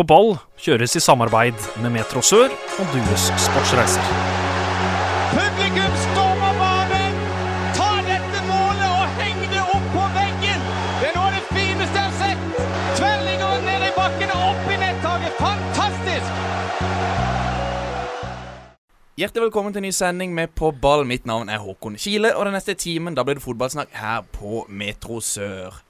på ball kjøres i samarbeid med Metro Sør og Dues Sportsreiser. Publikum stormer banen! Ta dette målet og heng det opp på veggen! Det er noe av det fineste jeg har sett! Tverrliggeren ned i bakken og opp i nettaket. Fantastisk! Hjertelig velkommen til en ny sending med På ball. Mitt navn er Håkon Kile, og den neste timen da blir det fotballsnakk her på Metro Sør.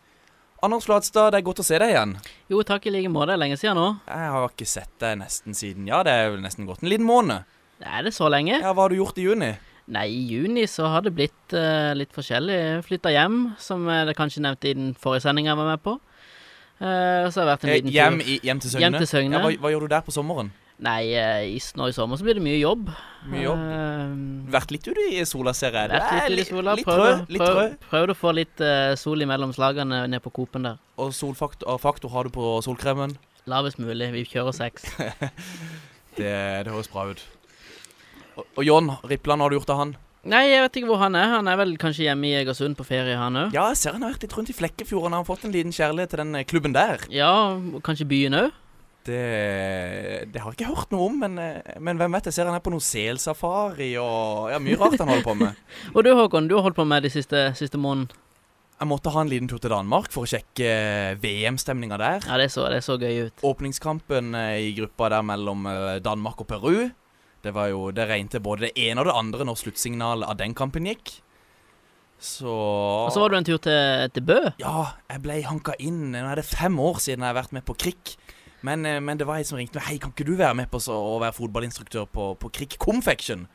Anders Flatstad, det er godt å se deg igjen. Jo, takk i like måte. Det er lenge siden nå. Jeg har ikke sett deg nesten siden Ja, det er vel nesten gått en liten måned. Er det så lenge? Ja, Hva har du gjort i juni? Nei, i juni så har det blitt uh, litt forskjellig. Flytta hjem, som jeg det kanskje nevnte i den forrige sendinga jeg var med på. Uh, så har det vært en Eh, liten hjem, tur i, hjem til Søgne? Hjem til Søgne. Ja, hva, hva gjør du der på sommeren? Nei, eh, i, nå i sommer så blir det mye jobb. Mye jobb? Eh, Vært litt ute i sola, ser jeg. Vært litt ute i sola. Litt prøv, rød. Litt prøv, rød. prøvd å få litt uh, sol imellom slagene ned på Coop-en der. Og solfaktor faktor har du på solkremen? Lavest mulig. Vi kjører seks. Det, det høres bra ut. Og, og John Rippland, har du gjort av han? Nei, jeg vet ikke hvor han er. Han er vel kanskje hjemme i Egersund på ferie, han òg. Ja, jeg ser han har vært litt rundt i Flekkefjord. Han har fått en liten kjærlighet til den klubben der. Ja, kanskje byen òg. Det, det har jeg ikke hørt noe om, men, eh, men hvem vet? Jeg ser han er på noe selsafari og ja, mye rart han holder på med. Og du Håkon, du har holdt på med de siste, siste måneden. Jeg måtte ha en liten tur til Danmark for å sjekke eh, VM-stemninga der. Ja, det så, det så gøy ut. Åpningskampen eh, i gruppa der mellom Danmark og Peru. Det var jo, det regnet både det ene og det andre når sluttsignalet av den kampen gikk. Så Og så var du en tur til, til Bø. Ja, jeg ble hanka inn. Nå er det fem år siden jeg har vært med på Krikk. Men, eh, men det var ei som ringte meg. Hei, kan ikke du være med på så, å være fotballinstruktør på, på Krik Confection?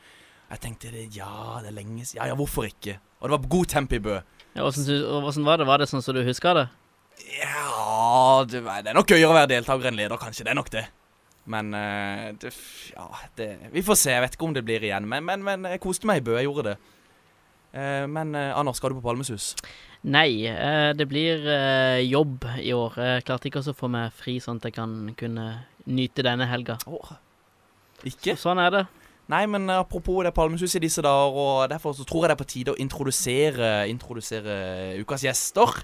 Jeg tenkte ja, det er lenge siden. Ja, ja, hvorfor ikke? Og det var god tempo i Bø. Ja, Åssen var det? Var det sånn som du husker det? Ja, det, det er nok gøyere å være deltaker enn leder, kanskje. Det er nok det. Men eh, det, ja, det, Vi får se. Jeg vet ikke om det blir igjen. Men, men, men jeg koste meg i Bø. Jeg gjorde det. Eh, men Anders, skal du på Palmesus? Nei, eh, det blir eh, jobb i år. Jeg klarte ikke å få meg fri sånn at jeg kan kunne nyte denne helga. Åh, ikke? Sånn er det. Nei, men apropos det er Palmesus i disse dager, og derfor så tror jeg det er på tide å introdusere, introdusere ukas gjester.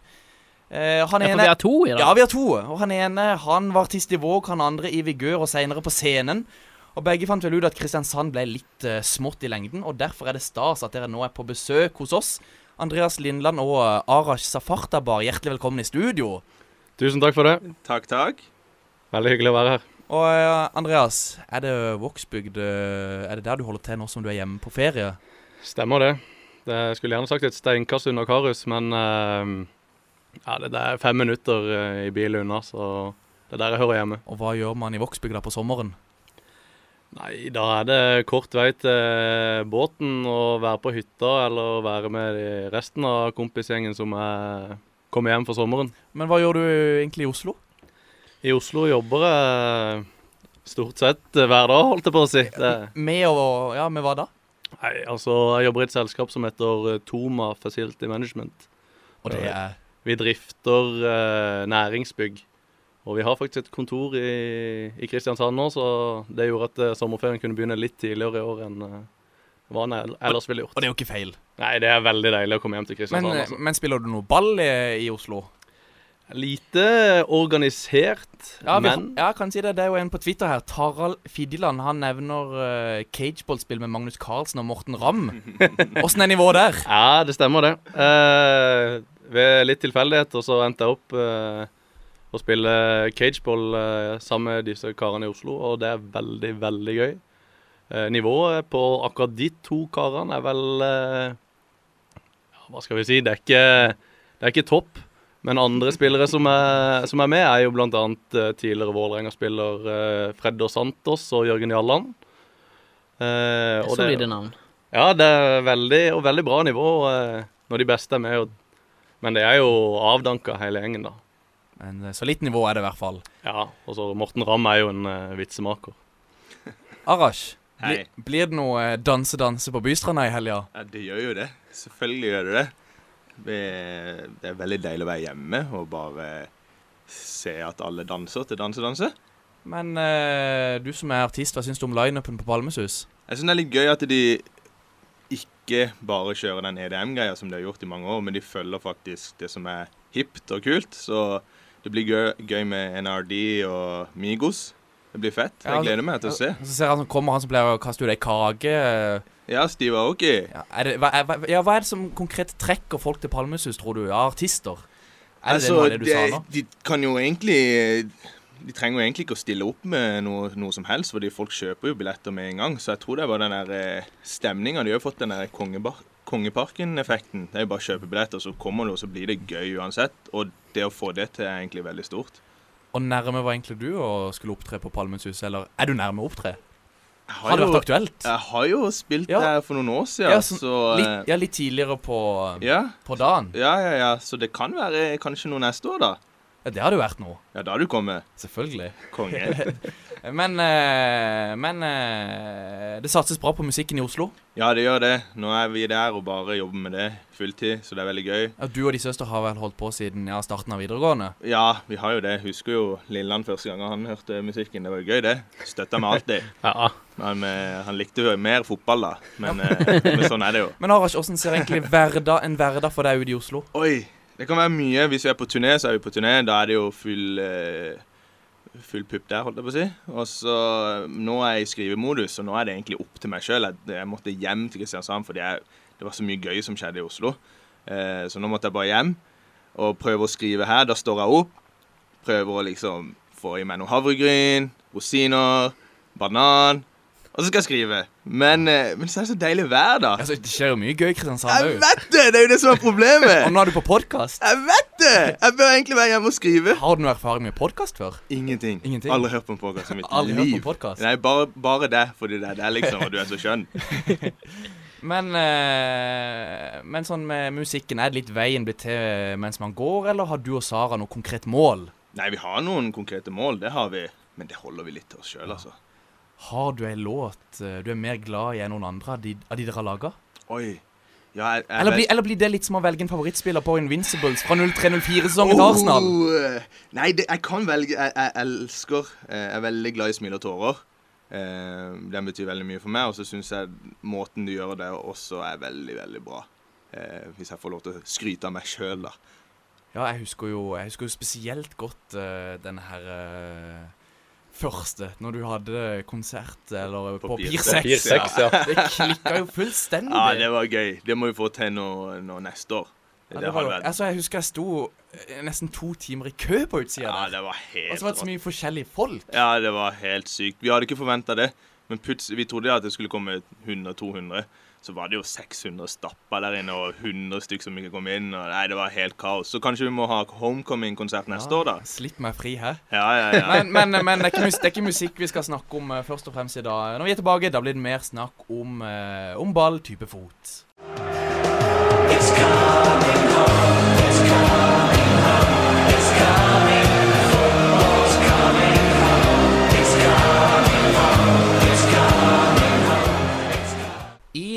Eh, han Ja, for vi har to i dag. Ja, vi har to. Og han ene han var artist i Våg, han andre i Vigør og seinere på scenen. Og begge fant vel ut at Kristiansand ble litt uh, smått i lengden, og derfor er det stas at dere nå er på besøk hos oss. Andreas Lindland og eh, Arash Safartabar, hjertelig velkommen i studio. Tusen takk for det. Takk, takk. Veldig hyggelig å være her. Og eh, Andreas, er det Vågsbygd eh, Er det der du holder til nå som du er hjemme på ferie? Stemmer det. det jeg skulle gjerne sagt et steinkast under Karus, men eh, ja, det er fem minutter i bil unna, så det er der jeg hører hjemme. Og hva gjør man i Vågsbygd på sommeren? Nei, da er det kort vei til båten og være på hytta, eller være med resten av kompisgjengen som er kommer hjem for sommeren. Men hva gjør du egentlig i Oslo? I Oslo jobber jeg stort sett hver dag, holdt jeg på å si. Det, Med og Ja, med hva da? nei, altså, jeg jobber i et selskap som heter eh, Toma Facility Management. Og det er Vi drifter eh, næringsbygg. Og vi har faktisk et kontor i, i Kristiansand nå, så det gjorde at eh, sommerferien kunne begynne litt tidligere i år enn eh, hva han ellers ville gjort. Og det er jo ikke feil. Nei, det er veldig deilig å komme hjem til Men, Kristiansand. altså. men spiller du noe ball i, i Oslo? Lite organisert, Ja, vi, men ja, kan si det. Det er jo en på Twitter her. Tarald Fiddeland. Han nevner uh, cageballspill med Magnus Carlsen og Morten Ramm. Åssen er nivået der? Ja, det stemmer det. Uh, ved litt tilfeldigheter så endte jeg opp eh, å spille cageball eh, sammen med disse karene i Oslo, og det er veldig, veldig gøy. Eh, nivået på akkurat de to karene er vel eh, ja, Hva skal vi si? Det er ikke, det er ikke topp. Men andre spillere som er, som er med, er jo bl.a. Tidligere Vålerenga-spiller Freddo Fredder Santos og Jørgen Jalland. Eh, Solide navn. ja, det er veldig, og veldig bra nivå når de beste er med. Men det er jo avdanka hele gjengen, da. Men, eh, så litt nivå er det i hvert fall. Ja, og så Morten Ramm er jo en uh, vitsemaker. Arash, bli, blir det noe eh, danse-danse på Bystranda i helga? Ja, det gjør jo det. Selvfølgelig gjør det det. Det det er veldig deilig å være hjemme og bare se at alle danser til danse-danse. Men uh, du som er artist, hva syns du om lineupen på Palmesus? Jeg syns det er litt gøy at de ikke bare kjører den EDM-greia som de har gjort i mange år, men de følger faktisk det som er hipt og kult. Så det blir gøy, gøy med NRD og Migos. Det blir fett. Ja, Jeg gleder meg til å se. Så ser han som kommer, han som pleier å kaste ut ei kake. Ja, Steve Aoki. Ja, det, hva, er, ja, hva er det som konkret trekker folk til Palmesus, tror du? Ja, artister? Er det det noe av det du sa nå? Altså, de kan jo egentlig De trenger jo egentlig ikke å stille opp med noe, noe som helst, fordi folk kjøper jo billetter med en gang. Så jeg tror det var den der eh, stemninga. De har jo fått den der Kongeparken-effekten. Det er jo bare å kjøpe billetter, så kommer du, og så blir det gøy uansett. Og det å få det til er egentlig veldig stort. Og nærme var egentlig du å skulle opptre på Palmesus, eller er du nærme å opptre? Har, Har det jo- vært aktuelt? Jeg har jo spilt Ja. der for noen år siden, Ja, så, så eh, Litt, ja, litt tidligere på, ja. på dagen. ja, ja, ja. Så det kan være kanskje noe neste år, da. Ja, det hadde jo vært noe. Ja, da har du kommet. Selvfølgelig. Konge. Men, eh, men eh, det satses bra på musikken i Oslo. Ja, det gjør det. Nå er vi der og bare jobber med det fulltid, så det er veldig gøy. Ja, Du og de søster har vel holdt på siden ja, starten av videregående? Ja, vi har jo det. Husker jo Lilland første gang han hørte musikken. Det var jo gøy, det. Støtta meg alltid. Ja. Men eh, han likte jo mer fotball, da. Men, men sånn er det jo. Men Arash, hvordan ser egentlig hverdag, en hverdag for deg ute i Oslo? Oi, det kan være mye. Hvis vi er på turné, så er vi på turné. Da er det jo full eh, Full pupp der, holdt jeg på å si. Og så Nå er jeg i skrivemodus, og nå er det egentlig opp til meg sjøl. Jeg, jeg måtte hjem til Kristiansand fordi jeg, det var så mye gøy som skjedde i Oslo. Eh, så nå måtte jeg bare hjem og prøve å skrive her. Da står jeg opp. Prøver å liksom få i meg noe havregryn, rosiner, banan. Og så skal jeg skrive. Men, eh, men så er det så deilig vær, da. Altså, Det skjer jo mye gøy i Kristiansand Jeg vet det! Det er jo det som er problemet. Og nå er du på podkast. Jeg vet det! Jeg bør egentlig være hjemme og skrive. Har du noe erfaring med podkast før? Ingenting. Ingenting? Aldri hørt på en podkast i mitt Aldri hørt liv. på podcast? Nei, bare, bare det, fordi det er det, liksom, og du er så skjønn. Men, øh, men sånn med musikken, er det litt veien blitt til mens man går, eller har du og Sara noe konkret mål? Nei, vi har noen konkrete mål, det har vi. Men det holder vi litt til oss sjøl, altså. Har du ei låt eh, du er mer glad i enn noen andre av de, av de dere har laga? Oi. Ja, jeg, jeg Eller, blir- eller blir det litt som å velge en favorittspiller på Invincibles fra 03-04-sesongen til Arsenal? Oh, Nei, det, jeg kan velge Jeg, jeg elsker eh, Jeg er veldig glad i smil og tårer. Eh, den betyr veldig mye for meg. Og så syns jeg måten du gjør det også er veldig, veldig bra. Eh, hvis jeg får lov til å skryte av meg sjøl, da. Ja, jeg husker jo, jeg husker jo spesielt godt uh, denne her eh, første, når du hadde konsert, eller på, På Pier Pier 6. Pier ja. Det klikka jo fullstendig. Ja, det var gøy. Det må vi få til nå, nå neste år. Ja, det det var, altså, jeg husker jeg sto eh, nesten to timer i kø på utsida Ja, der. det var helt Og så var det så mye forskjellige folk. Ja, det var helt sykt. Vi hadde ikke forventa det. Men plutselig, vi trodde at det skulle komme 100-200. Så var det jo 600 stapper der inne, og 100 stykker som ikke kom inn. Og nei, det var helt kaos. Så kanskje vi må ha homecoming-konsert neste år, da. Slipp meg fri her. Ja, ja, ja. Men, men, men det, er det er ikke musikk vi skal snakke om eh, først og fremst i dag. Når vi er tilbake, da blir det mer snakk om, eh, om ball, type fot.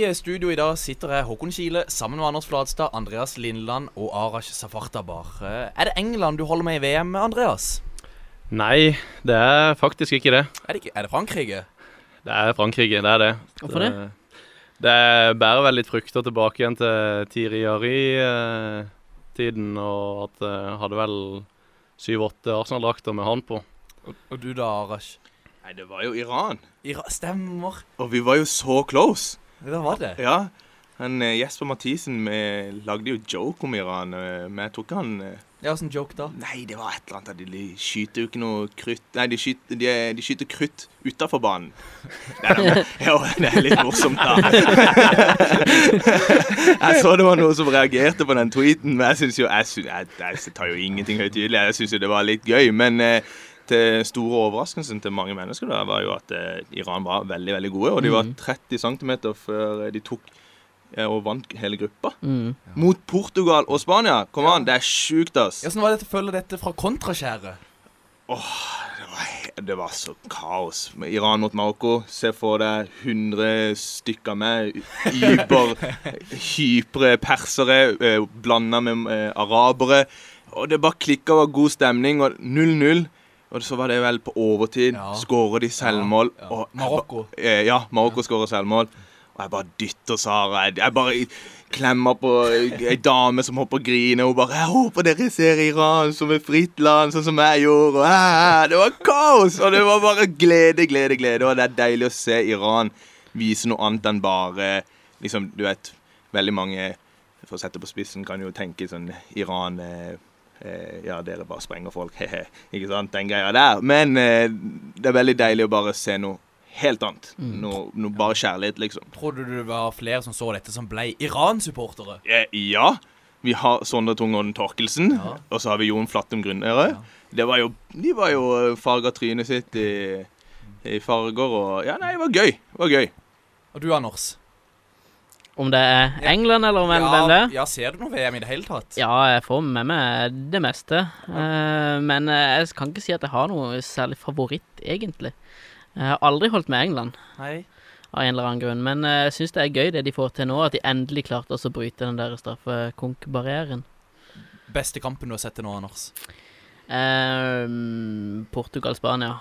I eh, studio i dag sitter jeg Håkon Kile sammen med Anders Fladstad, Andreas Lindland og Arash Safartabar. Eh, Er det England du holder med i VM, Andreas? Nei, det er faktisk ikke det. Er det, ikke, er det Frankrike? Det er Frankrike, det er det. Hvorfor det? Det bærer vel litt frukter tilbake igjen til Thierry Ari tiden og at jeg hadde vel syv-åtte Arsenal-drakter med han på. Og, og du da, Arash? Nei, det var jo Iran. Ira stemmer. Og vi var jo så close. Det var det. Ja. Han, eh, Jesper Mathisen vi lagde jo joke om Iran, Vi tror ikke han eh, Ja, åssen joke da? Nei, det var et eller annet. De, skyter jo ikke noe krutt Nei, de skyter, de, de skyter krutt utafor banen. Nei, jo, det er litt morsomt, da. jeg så det var noen som reagerte på den tweeten, men jeg syns jo jeg, synes, jeg, jeg tar jo ingenting høytidelig. Jeg syns jo det var litt gøy, men eh, til store overraskelsen til mange mennesker da, var jo at eh, Iran var veldig, veldig gode. Og de var 30 cm før de tok eh, og vant hele gruppa. Mm. Mot Portugal og Spania. Kom an, det er sjukt, ass. Åssen var det å følge dette fra kontraskjæret? Det var, det var så kaos. Iran mot Marokko. Se for deg 100 stykker med hyper, hypre persere eh, blanda med eh, arabere. Og det bare klikka, var god stemning. Og 0-0. Og så var det vel på overtid. Ja. Skårer de selvmål. Ja, ja. Marokko. Eh, ja, Marokko skårer selvmål. Og jeg bare dytter Sara. Jeg, jeg bare klemmer på ei dame som hopper og griner. hun bare 'Jeg håper dere ser Iran som et fritt land, sånn som jeg gjorde.' Og, «Æ, det var kaos! Og det var bare glede, glede, glede. Og det er deilig å se Iran vise noe annet enn bare liksom, Du vet, veldig mange for å sette på spissen, kan jo tenke sånn Iran eh, Ja, dere bare sprenger folk, he-he. Ikke sant? Den greia der. Men eh, det er veldig deilig å bare se noe helt annet. Noe, noe bare kjærlighet, liksom. Trodde du det var flere som så dette, som ble Iran-supportere? Eh, ja. Vi har Sondre Tungården Torkelsen, Ja. og så har vi Jon Flattum Grunnøre. Det var jo, de var jo farga trynet sitt i, i farger og Ja, nei, det var gøy. Det var gøy. Og du, Anders? Om det er England eller hvem, hvem det er? ja, ser du noe VM i det hele tatt? Ja, jeg får med meg det meste. Eh, men eh, jeg kan ikke si at jeg har noe særlig favoritt, egentlig. Jeg har aldri holdt med England, Nei. av en eller annen grunn. Men eh, jeg syns det er gøy det de får til nå, at de endelig klarte å bryte den der straffekonk-barrieren. Beste kampen du har sett til nå, Anders? Uh, Portugal-Spania,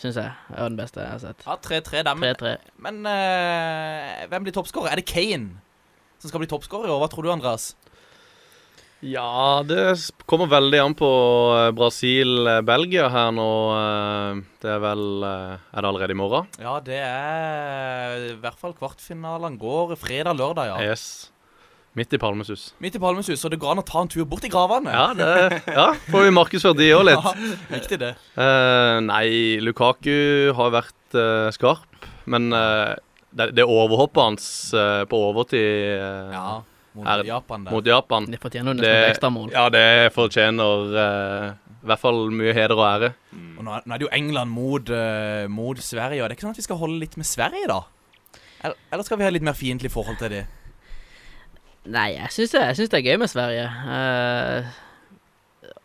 syns jeg er den beste jeg har sett. Ja, 3-3 der. Men, 3-3. men uh, hvem blir toppskårer? Er det Kane som skal bli toppskårer i år? Hva tror du, Andreas? Ja, det kommer veldig an på eh, Brasil-Belgia her nå. eh, Det er vel eh, Er det allerede i morgen? Ja, det er i hvert fall kvartfinalene går fredag-lørdag, ja. Yes. Midt i Palmesus. Midt i Palmesus, så det går an å ta en tur bort i gravene. Ja, det, ja, får vi markedsført de òg litt. Ja, riktig det. Uh, nei, Lukaku har vært uh, skarp, men uh, det, det overhoppet hans på overtid Ja, mot Er- Japan mot Japan Det fortjener nesten et ekstramål. Ja, det fortjener uh, i hvert fall mye heder og ære. Og nå er, nå er det jo England mot, uh, mot Sverige, og det er ikke sånn at vi skal holde litt med Sverige, da? Eller, eller skal vi ha litt mer fiendtlig forhold til det? Nei, jeg syns det, det er gøy med Sverige. Uh,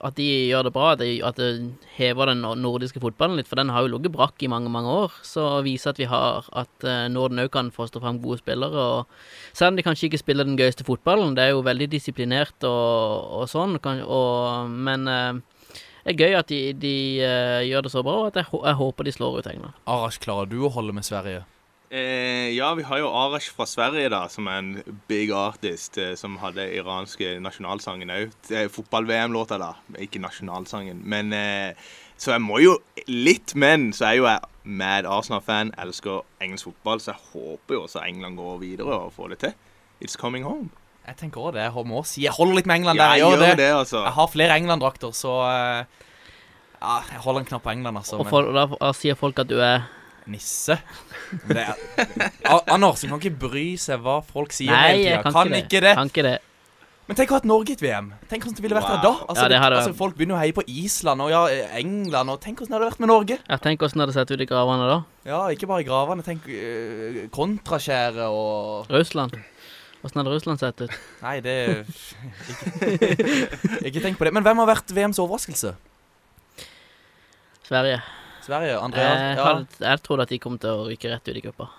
at de gjør det bra, at, de, at det hever den nordiske fotballen litt. For den har jo ligget brakk i mange mange år. Så å vise at vi har at uh, Norden òg kan få stå fram gode spillere. Og selv om de kanskje ikke spiller den gøyeste fotballen, det er jo veldig disiplinert og, og sånn. Kan, og, men uh, det er gøy at de, de uh, gjør det så bra, og at jeg, jeg håper de slår ut England. Arash, klarer du å holde med Sverige? Eh, ja, vi har jo Arash fra Sverige, da, som er en big artist, eh, som hadde iranske nasjonalsangen òg. Fotball-VM-låta, da. Ikke nasjonalsangen. Men eh, Så jeg må jo litt, men så er jo jeg mad Arsenal-fan, elsker engelsk fotball, så jeg håper jo også England går videre og får det til. It's coming home. Jeg tenker også det. Jeg må si jeg holder litt med England der. jeg Jeg gjør det. det, altså. Jeg har flere England-drakter, så eh, Ja, jeg holder en knapp på England, altså. Og for, da sier folk at du er nisse Men det er, Anders, du kan ikke bry seg hva folk sier Nei, hele jeg tida. kan, ikke, det. Kan ikke det. Men tenk å ha hatt Norge i et VM. Tenk hvordan det ville vært her Wow. da. Altså, Ja, det hadde altså, folk begynner å heie på Island og ja, England, og tenk hvordan det hadde vært med Norge. Ja, Tenk hvordan det hadde sett ut i gravene da. Ja, ikke bare i gravene. Tenk uh, kontraskjæret og Russland. Åssen hadde Russland sett ut? Nei, det ikke, ikke tenk på det. Men hvem har vært VMs overraskelse? Sverige. Sverige? Andreas? Jeg, Ja. hadde, jeg trodde at de kom til å ryke rett ut i gruppa.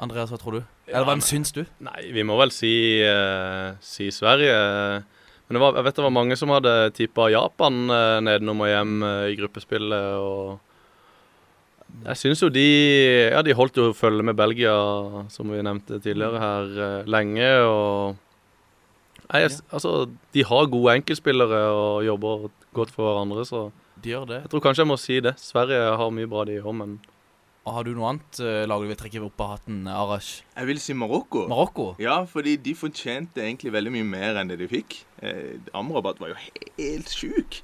Andreas, hva tror du? Eller hvem syns du? Nei, vi må vel si, uh, si Sverige. Men det var, jeg vet det var mange som hadde tippa Japan uh, nedenom og hjem uh, i gruppespillet. og Jeg syns jo de Ja, de holdt jo følge med Belgia, som vi nevnte tidligere her, eh, lenge. og Nei, jeg, altså, De har gode enkeltspillere og jobber godt for hverandre, så De gjør det. jeg tror kanskje jeg må si det. Sverige har mye bra, de òg, men Og har du noe annet uh, lag du vil trekke opp av hatten, Arash? Jeg vil si Marokko. Marokko? Ja, fordi de fortjente egentlig veldig mye mer enn det de fikk. Eh, Amrabat var jo helt sjuk.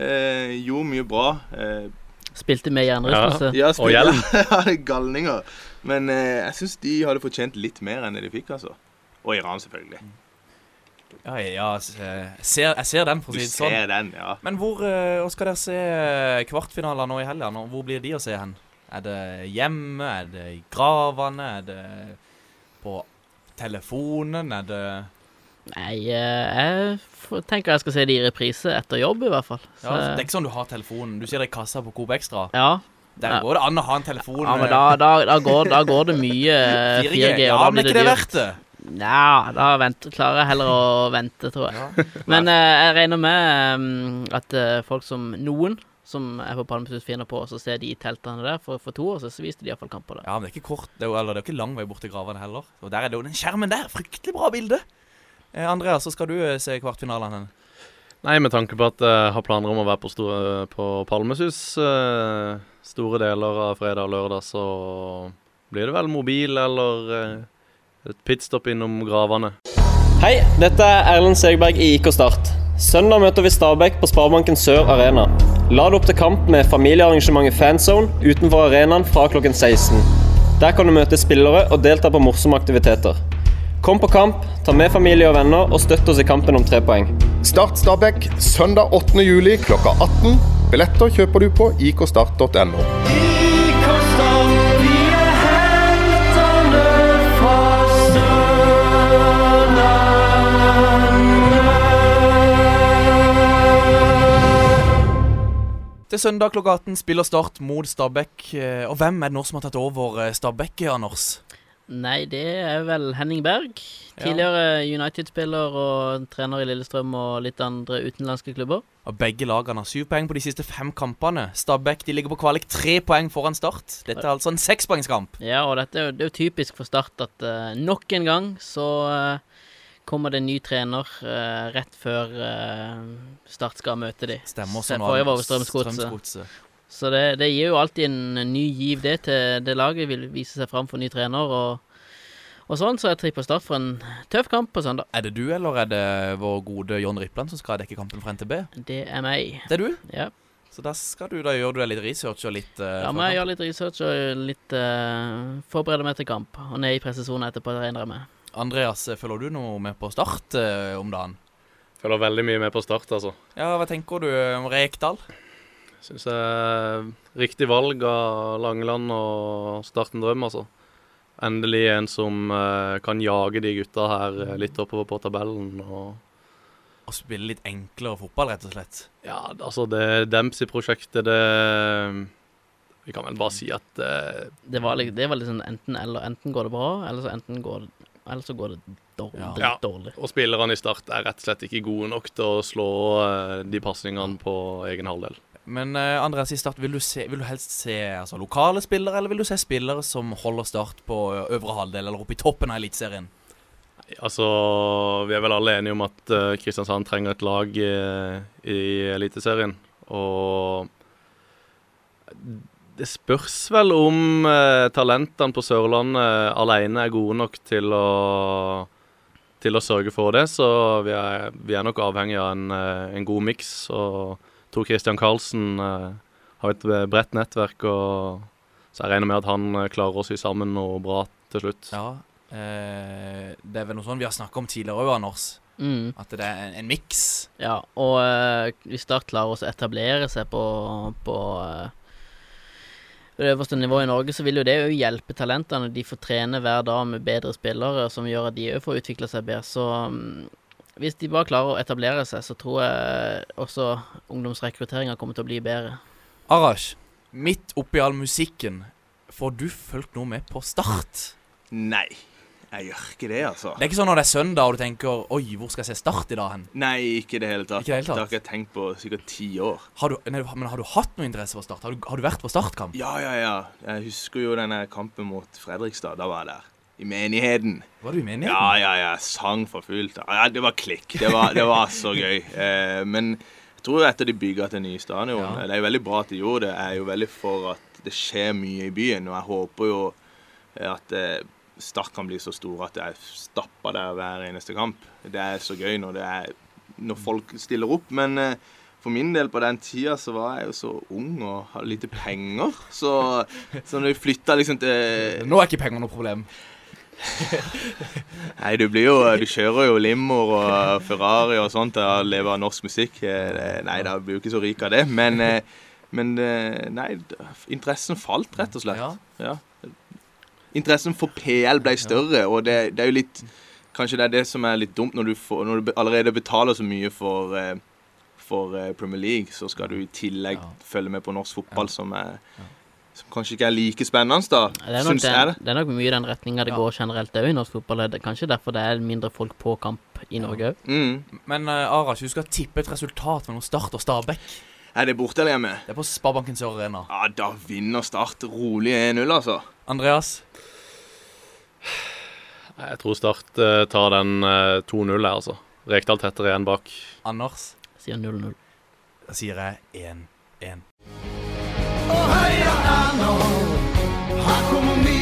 Eh, gjorde mye bra. Eh, Spilte med jernrystelse. ja, Og hjelm. Ja, det er galninger. Men eh, jeg syns de hadde fortjent litt mer enn det de fikk, altså. Og Iran, selvfølgelig. Ja, ja eh, jeg ser, jeg ser den, for å Du si det sånn. ser den, ja. Men hvor eh, skal dere se eh, kvartfinaler nå i helga? Hvor blir de å se hen? Er det hjemme? Er det i gravene? Er det på telefonen? Er det Nei, jeg tenker jeg skal se de i reprise etter jobb, i hvert fall. Så, ja, Det er ikke sånn du har telefonen. Du ser det i kassa på Coop Extra. ja. Der Ja. går det an å ha en telefon. ja, men da, da, da, går, da går det mye eh, 4G, Ja, men er ikke det verdt det? Ja, da venter, klarer jeg heller å vente, tror jeg. Ja. Men eh, jeg regner med um, at eh, folk som noen som er på Palmesus finner på, og så ser de i teltene der. For, for to år siden så viste de iallfall kamper der. Ja, men det er ikke kort, det er jo, eller det er jo ikke lang vei bort til gravene heller. Og der er det jo den skjermen der. Fryktelig bra bilde. Eh, Andreas, så skal du eh, se kvartfinalene. Nei, med tanke på at jeg har planer om å være på, store, på Palmesus eh, store deler av fredag og lørdag, så blir det vel mobil eller eh, et pitstop innom gravene. Hei, dette er Erlend Segberg i IK Start. Søndag møter vi Stabæk på Sparebanken Sør Arena. Lad opp til kamp med familiearrangementet Fanzone utenfor arenaen fra klokken 16. Der kan du møte spillere og delta på morsomme aktiviteter. Kom på kamp, ta med familie og venner og støtt oss i kampen om tre poeng. Start Stabæk søndag 8. juli klokka 18. Billetter kjøper du på ikstart.no. Til søndag klokka 18 spiller Start mot Stabæk. Eh, Og hvem er det nå som har tatt over eh, Stabæk, Anders? Nei, det er vel Henning Berg. Tidligere United-spiller og trener i Lillestrøm og litt andre utenlandske klubber. Og Begge lagene har syv poeng på de siste fem kampene. Stabæk de ligger på kvalik tre poeng foran Start. Dette er altså en sekspoengskamp. Ja, og dette er det er jo typisk for Start at uh, nok en gang så eh, kommer det en ny trener uh, rett før uh, Start skal møte de. Stemmer. er forrige var Strømsgodset. Så det, det gir jo alltid en ny giv det til det laget. Vil vise seg fram for ny trener og, og sånn. Så jeg tripper Start for en tøff kamp på søndag. Er det du, eller er det vår gode John Rippland som skal dekke kampen for NTB? Det er meg. Det er du? Ja. Så da skal du, da gjør du deg litt research og litt uh, La meg gjøre litt research og litt uh, forberede meg til kamp. Og ned i pressesonen etterpå, regner jeg med. Andreas, eh, følger du noe med på Start eh, om dagen? Følger veldig mye med på start, altså. Ja, hva tenker du om Rekdal? Syns jeg er riktig valg av Langeland og starte en drøm, altså. Endelig en som eh, kan jage de gutta her eh, litt oppover på tabellen. og og spille litt enklere fotball, rett og slett. Ja, altså det Dempsey-prosjektet, det Vi kan vel bare si at eh, Det var, litt- det var litt sånn enten eller. Enten går det bra, eller så, enten går det, eller så går det dårlig. Ja. Ja. dårlig. Og spillerne i Start er rett og slett ikke gode nok til å slå eh, de pasningene på egen halvdel. Men uh, Andreas i Start, vil du, se, vil du helst se altså, lokale spillere, eller vil du se spillere som holder Start på øvre halvdel, eller oppe i toppen av Eliteserien? Altså, Vi er vel alle enige om at uh, Kristiansand trenger et lag uh, i Eliteserien. Og det spørs vel om eh, talentene på Sørlandet alene er gode nok til å, til å sørge for det. Så vi er, vi er nok avhengig av en, eh, en god miks. Og Tor Christian Karlsen eh, har et bredt nettverk, og så jeg regner med at han eh, klarer å sy sammen noe bra til slutt. Ja, eh, det er vel noe sånn vi har snakket om tidligere òg, Anders. Mm. At det er en, en miks. Ja, og eh, hvis Start klarer å etablere seg på, på eh, det øverste nivået i Norge, så vil jo det jo hjelpe talentene. De får trene hver dag med bedre spillere, som gjør at de òg får utvikle seg bedre. Så mm, hvis de bare klarer å etablere seg, så tror jeg også ungdomsrekrutteringa kommer til å bli bedre. Arash, midt oppi all musikken, får du fulgt noe med på Start? Nei, jeg gjør ikke det, altså. Det er ikke sånn når det er søndag og du tenker Oi, hvor skal jeg se Start i dag hen? Nei, ikke i det hele tatt. Ikke det hele tatt? Det har ikke jeg tenkt på sikkert ti år. Har du, nei, men har du hatt noe interesse for Start? Har du, har du vært på Startkamp? Ja, ja, ja. Jeg husker jo denne kampen mot Fredrikstad. Da var jeg der. I menigheten. Var du i menigheten? Ja, ja, ja. Sang for fullt. Ja, det var klikk. Det var, det var så gøy. Eh, men jeg tror etter de bygga til nye stadion Ja. Det er jo veldig bra at de gjorde det. Jeg er jo veldig for at det skjer mye i byen. Og jeg håper jo at eh, Start kan bli så stor at jeg stapper der hver eneste kamp. Det er så gøy når, det er, når folk stiller opp. Men eh, for min del på den tida så var jeg jo så ung og hadde lite penger. Så, så når vi flytta liksom til Nå er ikke penger noe problem. Nei, du blir jo Du kjører jo limoer og Ferrari og sånt og lever av norsk musikk. Eh, Nei, da blir du ikke så rik av det. Men, eh, men nei, interessen falt, rett og slett. Ja. Ja. Interessen for PL ble større, og det, det er jo litt Kanskje det er det som er litt dumt når du, får, når du allerede betaler så mye for, eh, for eh, Premier League, så skal du i tillegg Ja. følge med på norsk fotball, som, er, som kanskje ikke er like spennende, da. Det er nok, Syns jeg det. det, er nok mye i den retninga det Ja. går generelt òg i norsk fotball. Det er kanskje derfor det er mindre folk på kamp i Norge òg. Mm. Men uh, Arash, du skal tippe et resultat mellom Start og Stabæk. Er det borte eller hjemme? Det er på Sparebanken Sør Arena. Ja, da vinner Start rolig 1-0, altså. Andreas? Jeg tror Start eh, tar den eh, 2-0 her, altså. Rekdal tettere igjen bak. Anders? Sier 0-0. Da sier jeg 1-1. Her kommer vi.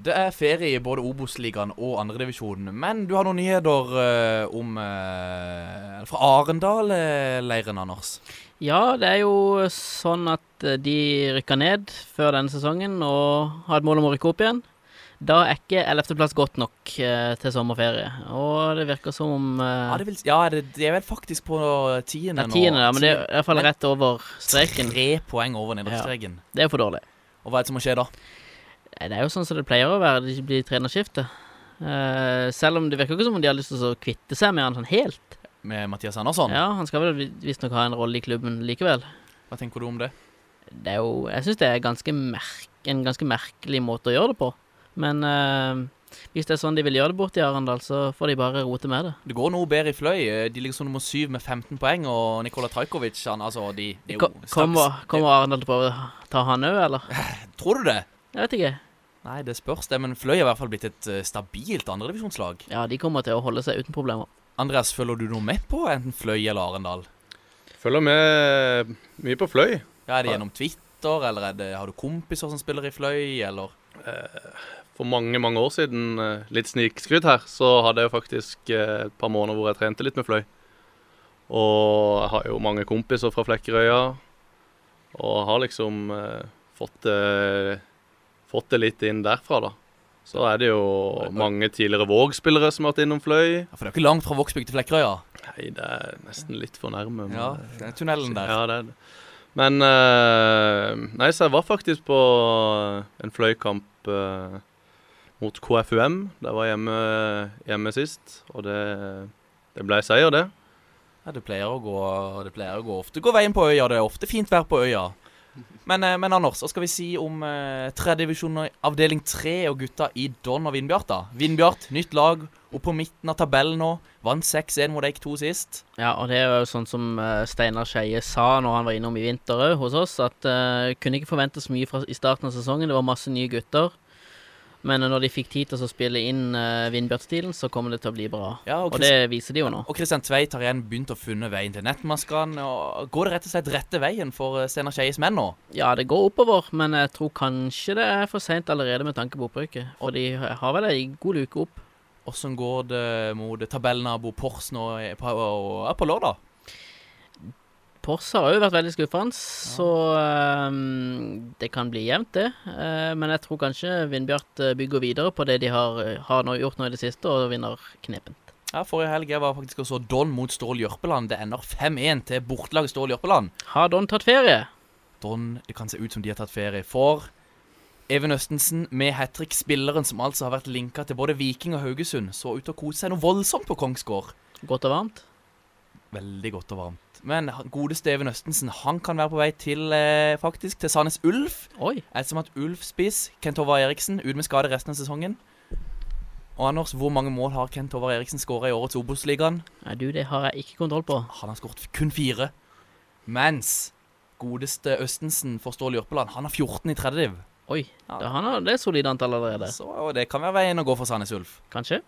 Det er ferie i både Obos-ligaen og andredivisjonen, men du har noen nyheter uh, om uh, Fra Arendal-leiren, Anders. Ja, det er jo sånn at eh, de rykka ned før denne sesongen og har et mål om å rykke opp igjen. Da er ikke 11.-plass godt nok eh, til sommerferie, og det virker som om Ja, det, vil, ja det, det er vel faktisk på tiende det er tiende, ja, men det er i hvert fall rett over streken. Tre poeng over nedrykksstreken. Det er for dårlig. Og hva er det som må skje da? Eh, Det er jo sånn som det pleier å være. Det blir trenerskifte. Uh, selv om det virker ikke som om de har lyst til å kvitte seg med han sånn helt. Med Mathias Andersson? Ja, Han skal vel visstnok ha en rolle i klubben likevel. Hva tenker du om det? Det er jo Jeg syns det er ganske en ganske merkelig måte å gjøre det på. Men uh, hvis det er sånn de vil gjøre det borte i Arendal, så får de bare rote med det. Det går noe bedre i Fløy. De ligger som nummer syv med 15 poeng, og Nikola Trajkovic han, altså, de, de er Kommer, kommer Arendal til å prøve å ta han òg, eller? Tror du det? Jeg vet ikke. Nei, det spørs det, men Fløy er i hvert fall blitt et eh, stabilt andredivisjonslag. Ja, de kommer til å holde seg uten problemer. Andreas, følger du noe med på enten Fløy eller Arendal? Følger med mye på Fløy. Ja, Er det gjennom Twitter, eller er det, har du kompiser som spiller i Fløy, eller For mange, mange år siden, eh, litt snikskryt her, så hadde jeg faktisk eh, et par måneder hvor jeg trente litt med Fløy. Og jeg har jo mange kompiser fra Flekkerøya, og har liksom eh, fått, fått det litt inn derfra, da. Så er det jo mange tidligere Våg-spillere som har vært innom Fløy. Ja, For det er ikke langt fra Vågsbygd til Flekkerøya. Nei, det er nesten litt for nærme. men- Ja, det er tunnelen der. Ja, det er det. Men eh, Nei, så jeg var faktisk på en fløykamp eh, mot KFUM. Det var hjemme, hjemme sist, og det, det ble seier, det. Ja, det pleier å gå Det pleier å gå ofte gå veien på øya. Det er ofte fint vær på øya. Men, eh, men Anders, hva skal vi si om eh, tredjedivisjon avdeling tre og gutta i Don og Vindbjart, da? Vindbjart, nytt lag, opp på midten av tabellen nå. Vant 6-1 mot Eik 2 sist. Ja, og det er jo sånn som eh, Steinar Skeie sa når han var innom i vinter òg hos oss, at uh, kunne ikke forvente så mye fra, i starten av sesongen. Det var masse nye gutter. Men når de fikk tid til å spille inn uh, Vindbjart-stilen, så kommer det til å bli bra. Ja, Og Chris- det viser de jo nå. Og Kristian Tveit har igjen begynt å funne veien til nettmaskene. Går det rett og slett rette veien for eh, Steinar Skeies menn nå? Ja, det går oppover, men jeg tror kanskje det er for seint allerede med tanke på opprykket. For de har vel ei god luke opp. Åssen går det mot tabellnabo Pors nå i- på, på lørdag? Pors har jo vært veldig skuffende, så um, det kan bli jevnt, det. Uh, men jeg tror kanskje Vindbjart eh, bygger videre på det de har, eh, har nå gjort nå i det siste, og vinner knepent. Ja, Forrige helg jeg var faktisk også Don mot Stål Jørpeland. Det ender 5-1 til bortelaget Stål Jørpeland. Har Don tatt ferie? Don, det kan se ut som de har tatt ferie. For Even Østensen med hat trick, spilleren som altså har vært linka til både Viking og Haugesund, så ut til å kose seg noe voldsomt på Kongsgård. Godt og varmt? Veldig godt og varmt. Men godeste Even Østensen han kan være på vei til eh, faktisk til Sandnes Ulf. Oi. Ettersom at Ulf-spiss Kent Håvard Eriksen ut med skade resten av sesongen. Og Anders, hvor mange mål har Kent Håvard Eriksen skåra i årets Obos-ligaen? Det har jeg ikke kontroll på. Han har skåret kun fire. Mens godeste Østensen for Stål Jørpeland, han har 14 i tredje div. Oi, Ja. det, han har det er solid antall allerede. Så og det kan være veien å gå for Sandnes Ulf. Kanskje?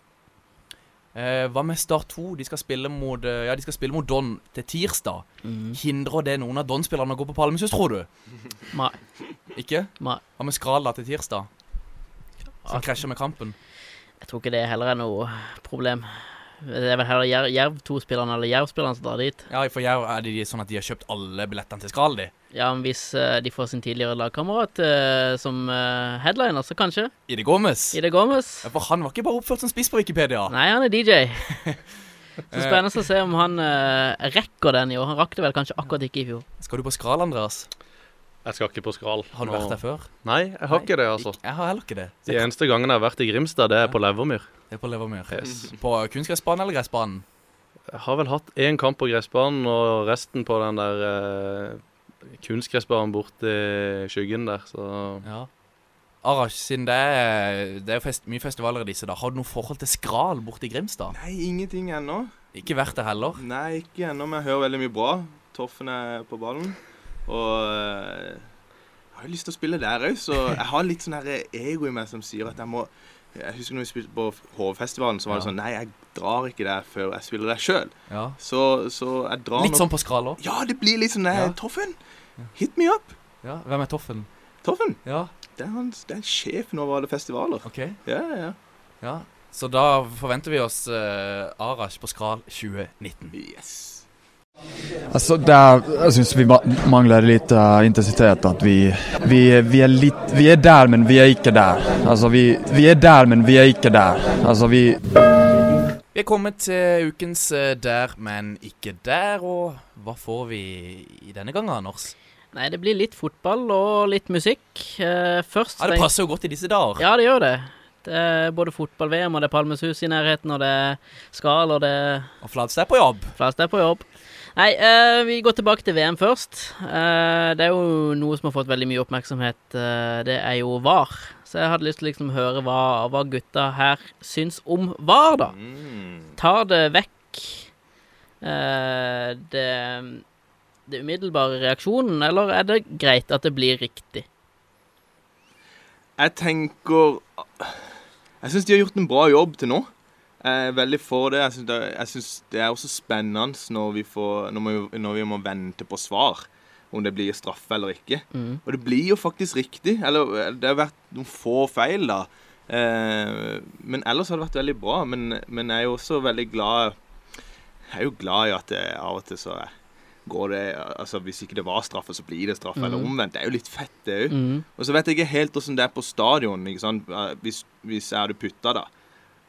Eh, hva med Start 2? De skal spille mot eh, Ja, de skal spille mot Don til tirsdag. Mm. Hindrer det noen av Don-spillerne å gå på Palmesus, tror du? Nei. Ikke? Nei. Hva med Skrala til tirsdag? Som krasjer med kampen. Jeg tror ikke det heller er noe problem. Det er vel heller Jerv, Jerv 2-spillerne eller Jerv-spillerne som drar dit. Ja, for Jerv er det sånn at de har kjøpt alle billettene til Skral, de. Ja, men hvis uh, de får sin tidligere lagkamerat uh, som uh, headliner, så kanskje. Ide Gomez. Ide Gomez. Ja, for han var ikke bare oppført som spiss på Wikipedia. Nei, han er DJ. Så spennende å se om han rekker den i år. Han rakk det vel kanskje akkurat ikke i fjor. Skal du på Skral, Andreas? Jeg skal ikke på Skral. Har du vært der før? Nei, jeg har ikke det, altså. Jeg har heller ikke det. Så De eneste gangene jeg har vært i Grimstad, det er på Levermyr. Det er på Levermyr. Yes. På kunstgressbanen eller gressbanen? Jeg har vel hatt én kamp på gressbanen, og resten på den der eh, kunstgressbanen borti skyggen der, så Ja. Arash, siden det er, det er fest, mye festivaler i disse, da har du noe forhold til Skral borte i Grimstad? Nei, ingenting ennå. Ikke vært der heller? Nei, ikke ennå, men jeg hører veldig mye bra. Toffen er på ballen. Og eh, jeg har jo lyst til å spille der òg, så jeg har litt sånn ego i meg som sier at jeg må Jeg husker når vi spilte på Hovefestivalen, så var det Ja. sånn Nei, jeg drar ikke der før jeg spiller der sjøl. Ja. Så, så jeg drar Litt nok sånn på Skral òg? Ja, det blir litt sånn Ja. Toffen, hit me up. Ja. Hvem er Toffen? Toffen, Ja, det er, han, det er sjefen over alle festivaler. OK. Ja, ja. Ja. Så da forventer vi oss uh, Arash på Skral 2019. Yes. Altså, der, jeg syns vi mangler litt uh, intensitet. At vi, vi, vi er litt Vi er der, men vi er ikke der. Altså, vi, vi er der, men vi er ikke der. Altså, vi Vi er kommet til ukens eh, Der, men ikke der. Og hva får vi i denne gangen, Anders? Nei, det blir litt fotball og litt musikk. Uh, først Ja, Det passer jo godt i disse dager. Ja, det gjør det. Det er både fotball-VM, og det er Palmesus i nærheten, og det er Skal, og det Og Flatstad er på jobb. Flatstad er på jobb. Nei, uh, vi går tilbake til VM først. Uh, det er jo noe som har fått veldig mye oppmerksomhet. Uh, det er jo VAR. Så jeg hadde lyst til å liksom høre hva, hva gutta her syns om VAR, da. Mm. Tar det vekk det, det umiddelbare reaksjonen, eller er det greit at det blir riktig? Jeg tenker Jeg syns de har gjort en bra jobb til nå. Jeg er veldig for det. Jeg syns det, er også spennende når vi, får, når, vi, når vi må vente på svar. Om det blir straffe eller ikke. Mm. Og det blir jo faktisk riktig. Eller det har vært noen få feil, da. Eh, men ellers har det vært veldig bra. Men, men jeg er jo også veldig glad Jeg er jo glad i at det av og til så går det Altså hvis ikke det var straffe, så blir det straffe. Eller Mhm. omvendt. Det er jo litt fett, det òg. Mm. Og så vet jeg ikke helt åssen det er på stadion. Hvis, hvis jeg hadde putta, da.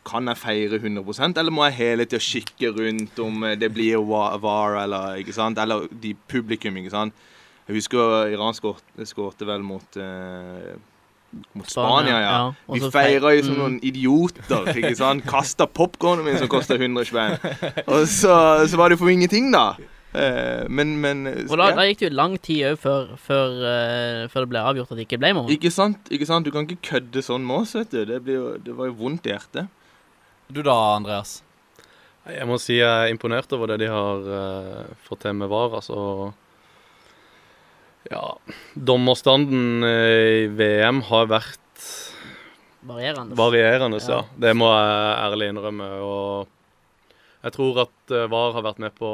Kan jeg feire 100% eller må jeg hele tida kikke rundt om eh, det blir VAR eller ikke sant? Eller de publikum, ikke sant? Jeg husker Iran skårte vel mot uh, mot Spania, ja. Vi feira jo som mm. noen idioter. ikke sant? Kasta popkornet min som kosta 100 spenn. Og så, så var det jo for ingenting, da. Eh, men, men Og da, ja. da gikk det jo lang tid òg før, før, uh, før det ble avgjort at det ikke ble mål. Ikke sant? ikke sant? Du kan ikke kødde sånn med oss, vet du. Det, blir jo, det var jo vondt i hjertet. Du da, Andreas? Jeg må si jeg er imponert over det de har uh, fått til med VAR. Altså Ja, dommerstanden eh, i VM har vært Varierende. varierende, Ja. ja. Det må jeg ærlig innrømme. Og jeg tror at eh, VAR har vært med på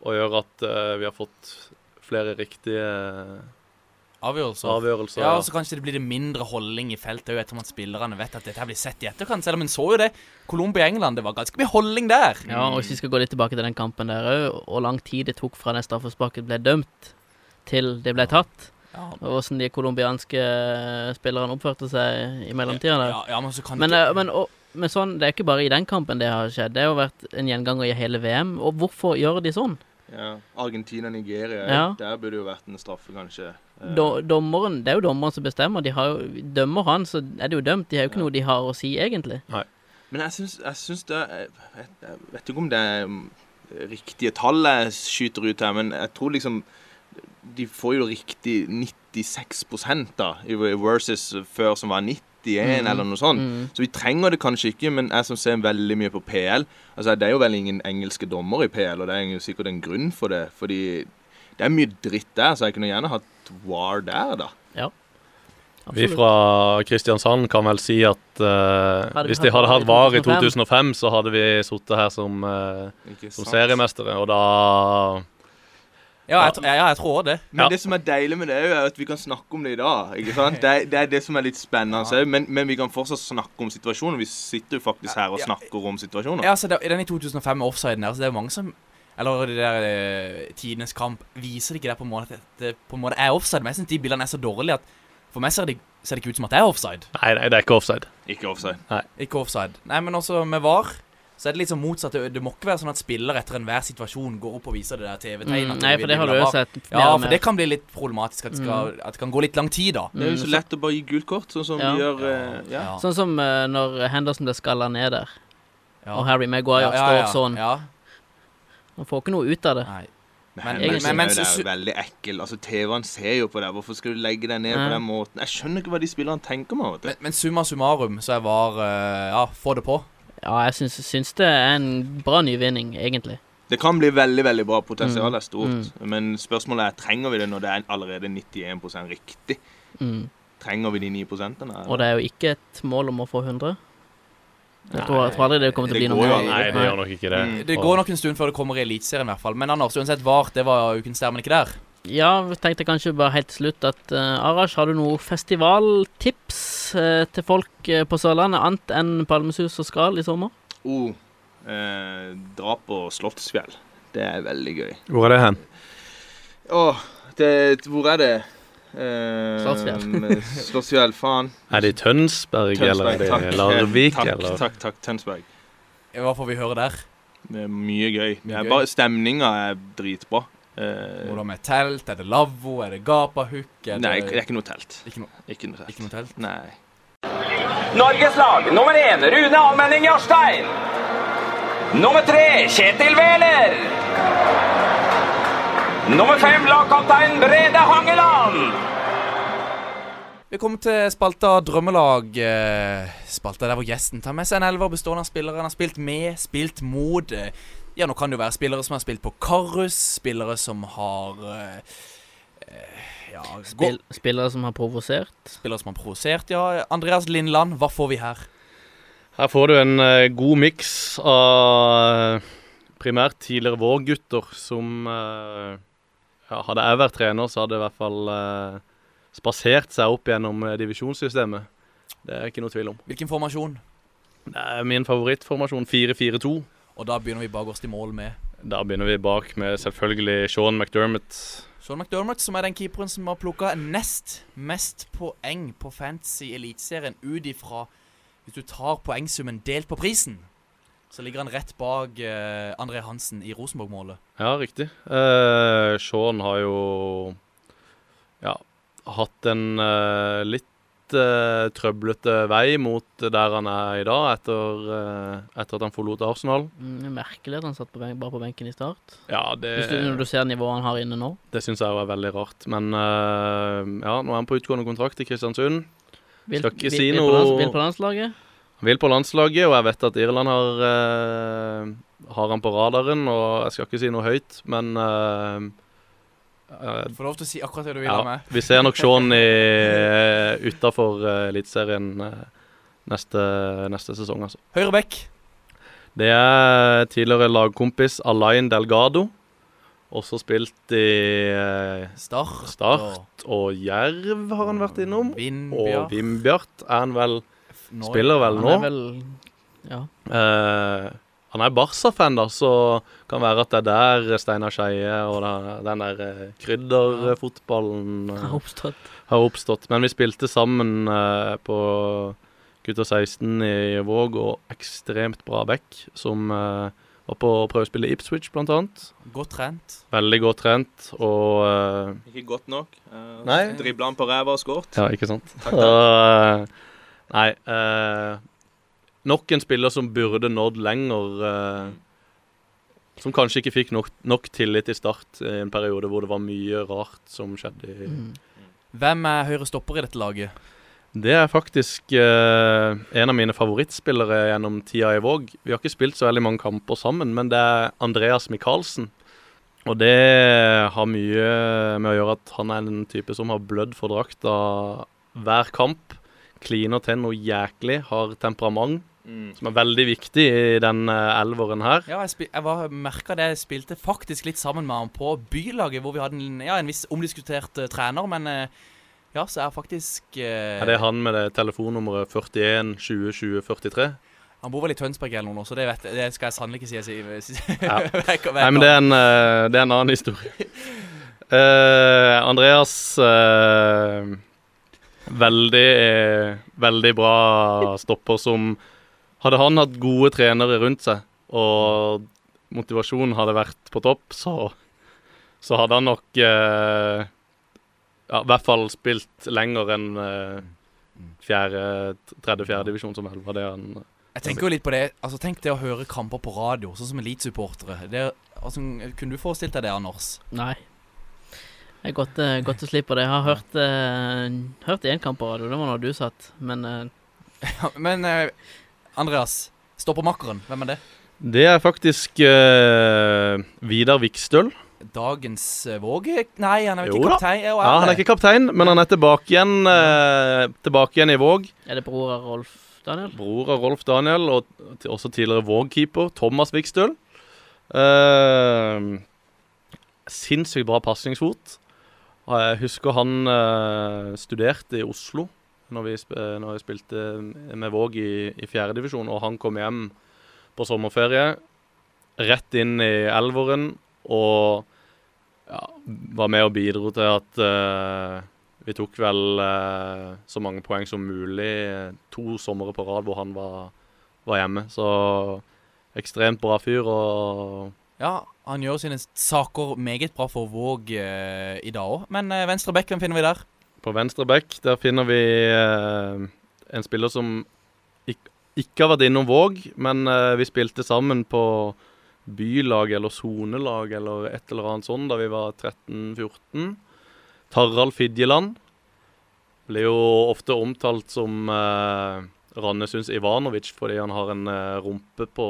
å, gjøre at vi har fått flere riktige Avgjørelser. avgjørelser. Ja, og så kanskje det blir det mindre holdning i feltet etter at spillerne vet at dette blir sett i etterkant. Selv om en så jo det. Colombia-England, det var ganske mye holdning der. Ja, og hvis vi skal gå litt tilbake til den kampen der òg, hvor lang tid det tok fra det straffesparken ble dømt til det ble tatt, Ja, og hvordan de colombianske spillerne oppførte seg i mellomtida der. ja, ja men så kan Men, ikke eh, men, og, men sånn, det er ikke bare i den kampen det har skjedd, det har jo vært en gjenganger i hele VM. Og hvorfor gjør de sånn? Ja. Argentina-Nigeria, Ja. der burde jo vært en straffe, kanskje. Eh, Do, dommeren, Det er jo dommeren som bestemmer. De har jo, dømmer han, så er det jo dømt. De har jo ikke Ja. noe de har å si, egentlig. Men jeg syns, jeg syns det jeg, jeg vet ikke om det er mm, riktige tall jeg skyter ut her, men jeg tror liksom De får jo riktig 96 da, i versus før som var 91, Mhm. eller noe sånt. Mm. Så vi trenger det kanskje ikke, men jeg som ser veldig mye på PL Altså, Det er jo vel ingen engelske dommer i PL, og det er jo sikkert en grunn for det. Fordi det er mye dritt der, så jeg kunne gjerne hatt VAR der, da. Vi Absolutt. fra Kristiansand kan vel si at uh, hvis de hadde hatt VAR i 2005, 2005, så hadde vi sittet her som, uh, som seriemestere, og da Ja, jeg, ja, jeg tror det. Men Ja. det som er deilig med det, er at vi kan snakke om det i dag. ikke sant? Det, det er det som er litt spennende. Ja. Men, men vi kan fortsatt snakke om situasjonen. Vi sitter jo faktisk her og snakker om situasjonen. Ja, altså, det, Den i 2005 med offsiden der, så det er mange som Eller det der eh, tidenes kamp viser det ikke der på en måte at det på en måte er offside. Men jeg syns de bildene er så dårlige at for meg ser det, ser det ikke ut som at det er offside. Nei, nei, det er ikke offside. Ikke offside. Nei. Ikke offside. Nei, men også med VAR Så er det sånn motsatt. Det, det må ikke være sånn at spiller etter enhver situasjon går opp og viser det der TV-tegnet. Mm, nei, for det har du jo sett Ja, for det kan bli litt problematisk. At det, skal, at det kan gå litt lang tid, da. Det er jo så Mm. lett å bare gi gult kort, sånn som Ja. vi gjør eh, ja. Ja. Sånn som uh, når Henderson ble skalla ned der, Ja. og Harry Maguire Ja, ja, ja. står sånn. Han får ikke noe ut av det. Nei. Men, Men- men, men- men- er jo veldig ekkel. Altså, TV-en ser jo på det. Hvorfor skal du legge deg ned Nei. på den måten? Jeg skjønner ikke hva de spillerne tenker du. Men, men summa summarum så jeg VAR uh, Ja, få det på. Ja, jeg syns, syns det er en bra nyvinning, egentlig. Det kan bli veldig veldig bra. Potensialet Mm. er stort. Men spørsmålet er trenger vi det når det er allerede 91 riktig. Mm. Trenger vi de 9 prosentene? Og det er jo ikke et mål om å få 100. Jeg tror, jeg tror aldri det kommer til å bli noe mer. Nei, det gjør nok ikke det. Mm. Det går nok en stund før det kommer i Eliteserien, i hvert fall. Men Anders, uansett VAR, det var ukens der, men ikke der. Ja, vi tenkte kanskje bare helt til slutt at uh, Arash, har du noe festivaltips uh, til folk uh, på Sørlandet, annet enn Palmesus og Skral i sommer? Oh, eh, dra på Slottsfjell. Det er veldig gøy. Hvor er det hen? Åh, oh, hvor er det? Eh, Slottsfjell. Slottsfjell, faen. Er det i Tønsberg, eller er det i Larvik, takk, eller? Takk, takk, Tønsberg. Hva får vi høre der? Det er mye gøy. Gøy. bare Stemninga er dritbra. Eh, Hvordan med telt? Er det lavvo? Er det gapahuk? Er nei, det det er ikke noe telt. ikke noe, Ikke noe telt. ikke noe telt? Nei. Norges lag nummer én Rune Almenning Jarstein. Nummer tre Kjetil Wæler. Nummer fem lagkaptein Brede Hangeland. Vi kommer til spalta Drømmelag. eh, Spalta der hvor gjesten tar med seg en elver bestående av spillere han har spilt med, spilt mot. eh, Ja, nå kan det jo være spillere som har spilt på Karus, spillere som har eh, Ja, Spill, spillere som har provosert. spillere som har provosert, ja. Andreas Lindland, hva får vi her? Her får du en god miks av primært tidligere vårgutter som ja, Hadde jeg vært trener, så hadde jeg i hvert fall eh, spasert seg opp gjennom eh, divisjonssystemet. Det er ikke noe tvil om. Hvilken formasjon? Det er min favorittformasjon 4-4-2. Og da begynner vi bakerst i mål med Da begynner vi bak med selvfølgelig Sean McDermott. Sean McDermott, som er den keeperen som har plukka nest mest poeng på Fantasy Eliteserien ut ifra Hvis du tar poengsummen delt på prisen, så ligger han rett bak uh, André Hansen i Rosenborg-målet. Ja, riktig. Uh, Sean har jo ja, hatt en uh, litt eh, trøblete vei mot der han er i dag, etter, eh, etter at han forlot Arsenal. Mm, er merkelig at han satt på benk, bare på benken i start. Ja, det, Hvis du, når du ser nivået han har inne nå. det syns jeg er veldig rart. Men eh, ja, nå er han på utgående kontrakt i Kristiansund. Vil, Skal ikke vil, si noe- vil på landslaget. Han vil på landslaget, og jeg vet at Irland har, eh, har han på radaren. Og jeg skal ikke si noe høyt, men eh, eh, Du får lov til å si akkurat det du vil Ja, med. vi ser nok Sean uh, utafor uh, Eliteserien eh, neste, neste sesong, altså. Høyre back. Det er tidligere lagkompis Alain Delgado. Også spilt i eh, Start. Start og Jerv har han vært innom. Og Vimbjart er han vel Nå- Spiller vel Han nå. er vel Ja. Eh, han er Barca-fan, da, så kan være at det er der Steinar Skeie og den, den der eh, krydderfotballen eh, Har oppstått. har oppstått. Men vi spilte sammen eh, på gutta 16 i Våg, og ekstremt bra back, som eh, var på prøvespill i Ipswich, blant annet. Godt trent. Veldig godt trent, og eh, Ikke godt nok. Uh. Dribla han på ræva og skåret. Ja, ikke sant? Takk, eh, nei eh, Nok en spiller som burde nådd lenger. eh, som kanskje ikke fikk nok, nok tillit i start i en periode hvor det var mye rart som skjedde. i Mm. Hvem er høyre stopper i dette laget? Det er faktisk eh, en av mine favorittspillere gjennom tida i Våg. Vi har ikke spilt så veldig mange kamper sammen, men det er Andreas Michaelsen. Og det har mye med å gjøre at han er en type som har blødd for drakta hver kamp. Kliner til noe jæklig, har temperament, Mm. som er veldig viktig i den eh, elveren her. Ja, jeg, jeg var, merka det. Jeg spilte faktisk litt sammen med han på bylaget, hvor vi hadde en, ja, en viss omdiskutert uh, trener, men uh, ja, så er faktisk uh, Er det han med det telefonnummeret 41 20 20 43? Han bor vel i Tønsberg eller noe, så det, vet, det skal jeg sannelig ikke si. Ja. Nei, men det er en, det er en annen historie. Andreas Veldig, eh, veldig bra stopper som Hadde han hatt gode trenere rundt seg, og motivasjonen hadde vært på topp, så, så hadde han nok eh, ja, i hvert fall spilt lenger enn eh, fjerde, tredje-fjerde divisjon, som vel var det han Jeg tenker jo litt på det Altså Tenk det å høre kamper på radio, sånn som elitesupportere. Altså, kunne du forestilt deg det, Anders? Nei. Det er godt, eh, godt å slippe det. Jeg har hørt, uh, hørt én kamp på radio, det var når du satt, men uh. Ja, Men uh, Andreas, stoppermakkeren, hvem er det? Det er faktisk uh, Vidar Vikstøl. Dagens Våge? Nei, han er Jo ikke kaptein? Jo, Ja, han er ikke kaptein, men han er tilbake igjen, tilbake igjen i Våg. er det bror av Rolf Daniel? Bror av Rolf Daniel, og t- også tidligere Våg-keeper Thomas Vikstøl. Sinnssykt bra pasningsfot. Jeg husker han uh, studerte i Oslo når vi, sp eh, når vi spilte med Våg i, i fjerdedivisjon, og han kom hjem på sommerferie. Rett inn i elveren og ja, var med og bidro til at uh, vi tok vel uh, så mange poeng som mulig to somre på rad hvor han var, var hjemme. Så ekstremt bra fyr og Ja, han gjør sine saker meget bra for Våg eh, i dag òg. Men eh, venstre back, hvem finner vi der? På venstre back der finner vi eh, en spiller som ikke, ikke har vært innom Våg, men eh, vi spilte sammen på bylag eller sonelag eller et eller annet sånn da vi var 13-14. Tarald Fidjeland ble jo ofte omtalt som eh, Rannesunds Ivanovic fordi han har en eh, rumpe på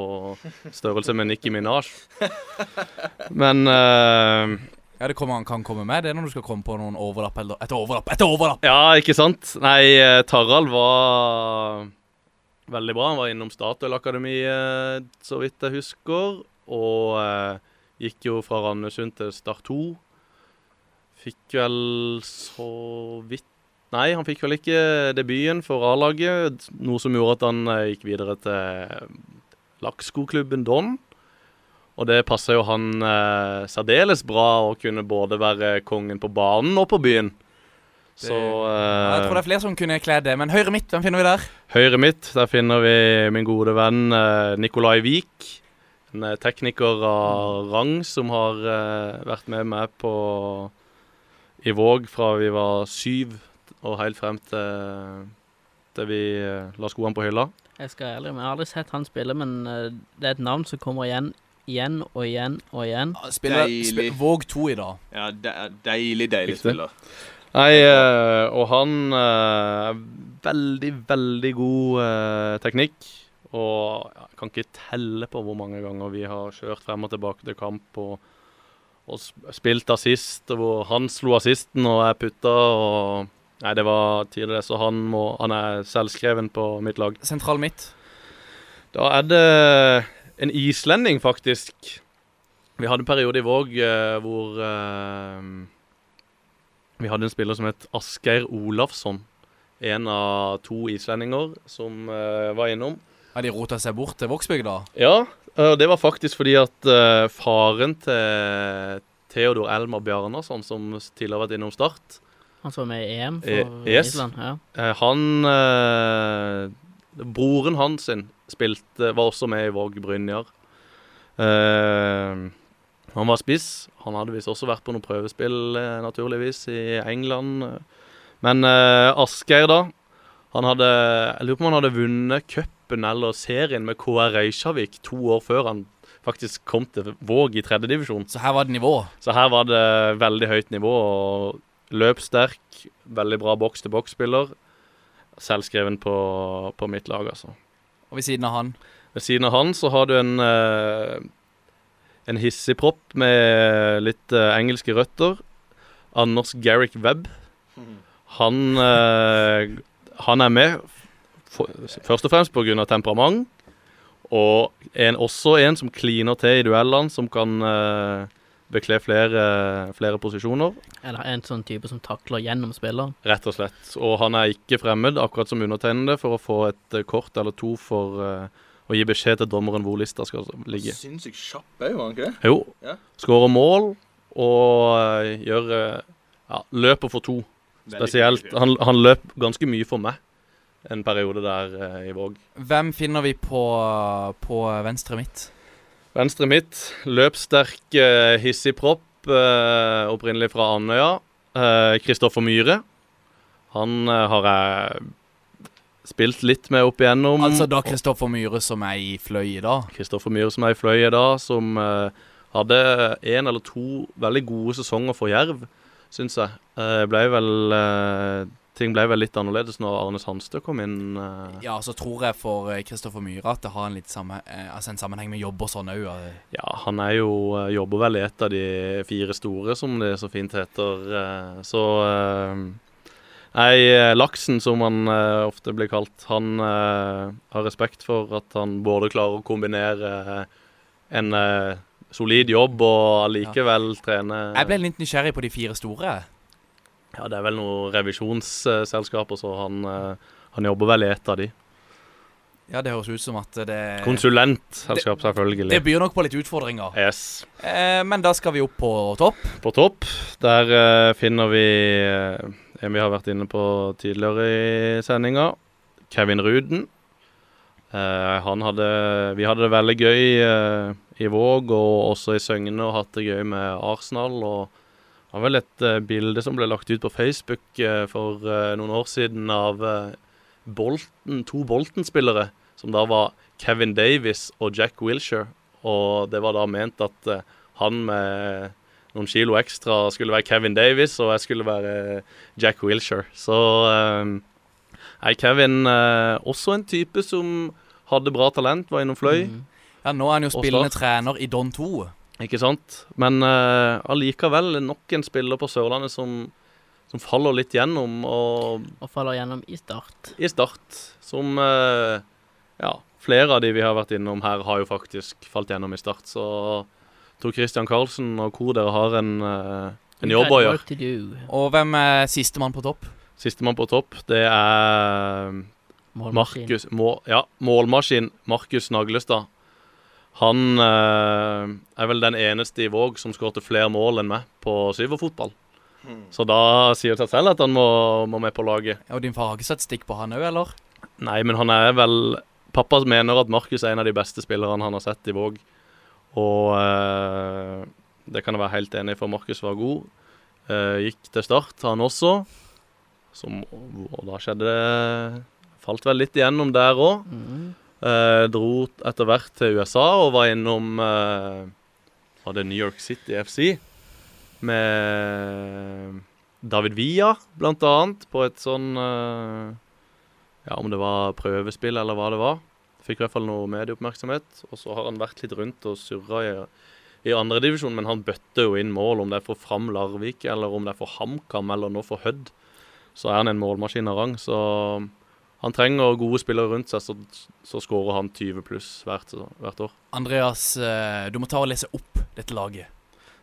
størrelse med Nicki Minaj. Men eh, Ja, det kommer, han kan komme med det når du skal komme på noen overlapp eller Etter overlapp, etter overlapp! Ja, ikke sant? Nei, eh, Tarald var veldig bra. Han var innom Statoil-akademiet, så vidt jeg husker. Og eh, gikk jo fra Randesund til Start 2. Fikk vel så vidt Nei, han fikk vel ikke debuten for A-laget, noe som gjorde at han eh, gikk videre til lakkskoklubben Don. Og det passa jo han eh, særdeles bra å kunne både være kongen på banen og på byen. Så eh, jeg tror det eh, er flere som kunne kledd det. Men høyre midt, hvem finner vi der? høyre midt, der finner vi min gode venn eh, Nikolai Vik. En eh, tekniker av rang som har eh, vært med meg på i Våg fra vi var syv og helt frem til, til vi eh, la skoene på hylla. Jeg skal ærlig, men jeg har aldri sett han spille, men eh, det er et navn som kommer igjen, igjen og igjen og igjen. Spiller spiller Våg 2 i dag. Ja, de deilig, deilig Riktig. spiller. Nei, eh, og han er veldig, veldig god teknikk. Og jeg kan ikke telle på hvor mange ganger vi har kjørt frem og tilbake til kamp og, og spilt assist, og hvor han slo assisten og jeg putta. og Nei, det var tidligere, så han, må, han er selvskreven på mitt lag. Sentral midt. Da er det en islending, faktisk. Vi hadde en periode i Våg eh, hvor eh, vi hadde en spiller som het Asgeir Olafsson. En av to islendinger som eh, var innom. Ja, de rota seg bort til Vågsbygda? Ja, og det var faktisk fordi at eh, faren til Theodor Elmar Bjarnason, som tidligere har vært innom Start, Han som var med i EM for e yes. Island. Ja. Eh, han eh, Broren hans sin spilte, var også med i Våg Brynjar. Eh, han var spiss. Han hadde visst også vært på noen prøvespill, eh, naturligvis, i England. Men eh, Asgeir, da. Han hadde Jeg lurer på om han hadde vunnet cupen eller serien med KR Reykjavik to år før han faktisk kom til Våg i tredjedivisjon. Så her var det nivå. Så her var det veldig høyt nivå. og Løpssterk, veldig bra boks-til-boks-spiller. Selvskreven på, på mitt lag, altså. Og ved siden av han Ved siden av han så har du en eh, en hissigpropp med litt eh, engelske røtter. Anders Garrick Webb. Han, eh, han er med for, først og fremst pga. temperament. Og en, også en som kliner til i duellene, som kan eh, bekle flere, flere posisjoner. Eller en sånn type som takler gjennom spilleren. Rett og slett. Og han er ikke fremmed, akkurat som undertegnede, for å få et eh, kort eller to for uh, å gi beskjed til dommeren hvor lista skal ligge. Sinnssykt kjapp er jo han ikke det? Jo. Ja. Skårer mål og uh, gjør uh, ja, Løper for to. Spesielt. Han, han løp ganske mye for meg en periode der i Våg. Hvem finner vi på, på venstre midt? Venstre midt, løpssterk, eh, hissig propp, eh, opprinnelig fra Andøya. Kristoffer Myhre. Han eh, har jeg spilt litt med opp igjennom. Altså da Kristoffer Myhre som er i Fløy i dag? Kristoffer Myhre som er i Fløy i dag, som eh, hadde en eller to veldig gode sesonger for Jerv, syns jeg. Eh, ble vel eh, ting ble vel litt annerledes når Arne Sandstø kom inn. eh. Ja, så tror jeg for eh, Kristoffer Myhre at det har en litt samme, eh, altså en sammenheng med jobb og sånn òg. Ja, han er jo, eh, jobber vel i et av de fire store, som det så fint heter. eh, Så eh, Nei, eh, Laksen, som han eh, ofte blir kalt, han eh, har respekt for at han både klarer å kombinere eh, en eh, solid jobb og allikevel trene Jeg ble litt nysgjerrig på de fire store. Ja, det er vel noen revisjonsselskaper, så han, eh, han jobber vel i et av de. Ja, det høres ut som at det Konsulentselskap, selvfølgelig. Det byr nok på litt utfordringer. Yes. Eh, men da skal vi opp på topp. På topp, der eh, finner vi eh, en vi har vært inne på tidligere i sendinga. Kevin Ruden. Eh, han hadde Vi hadde det veldig gøy eh, i Våg og også i Søgne og hatt det gøy med Arsenal. og det var vel et uh, bilde som ble lagt ut på Facebook uh, for uh, noen år siden av Bolton, to Bolton-spillere, som da var Kevin Davis og Jack Wilshere. Og det var da ment at han med noen kilo ekstra skulle være Kevin Davis, og jeg skulle være Jack Wilshere. Så er Kevin også en type som hadde bra talent, var innom fløy. Mm. Ja, nå er han jo spillende trener i Don 2. Ikke sant? Men uh, allikevel nok en spiller på Sørlandet som, som faller litt gjennom, og Og faller gjennom i start. i start. Som uh, Ja, flere av de vi har vært innom her, har jo faktisk falt gjennom i start. Så Tor Christian Karlsen og co. dere har en, uh, en jobb å gjøre. Work to do. Og hvem er sistemann på topp? Sistemann på topp, det er Målmaskin. Markus må, Ja, målmaskin Markus Naglestad. Han eh, er vel den eneste i Våg som skåret flere mål enn meg på syverfotball. Så da sier det seg selv at han må, må med på laget. Ja, og din far har ikke statistikk på han òg, eller? Nei, men han er vel Pappa mener at Markus er en av de beste spillerne han har sett i Våg. Og eh, det kan jeg være helt enig i, for Markus var god. Eh, gikk til start, han også. Som, og da skjedde det Falt vel litt igjennom der òg. Mhm. Eh, dro etter hvert til USA og var innom eh, Var det New York City FC? Med David Villa, blant annet, på et sånn eh, Ja, om det var prøvespill eller hva det var. Fikk i hvert fall noe medieoppmerksomhet. Og så har han vært litt rundt og surra i, i andredivisjon, men han bøtter jo inn mål, om det er for Fram Larvik, eller om det er for HamKam, eller nå for Hødd. Så er han en målmaskin av rang. Så han trenger gode spillere rundt seg, så, så skårer han 20 pluss hvert, hvert år. Andreas, eh, du må ta og lese opp dette laget.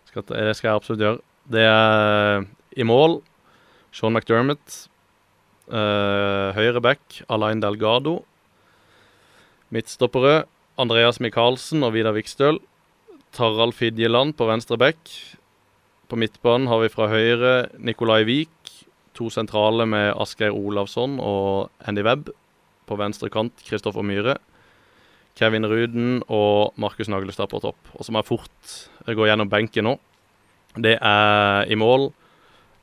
Skal, det skal jeg absolutt gjøre. Det er i mål Sean McDermott. Uh, høyre back Alain Delgado. Midtstoppere Andreas Michaelsen og Vidar Vikstøl. Tarald Fidjeland på venstre back. På midtbanen har vi fra høyre Nikolai Vik. To sentrale med Asgeir Olavsson og Andy Webb. På venstre kant Kristoffer Myhre. Kevin Ruden og Markus Naglestad på topp. Og så må jeg fort gå gjennom benken nå. Det er i mål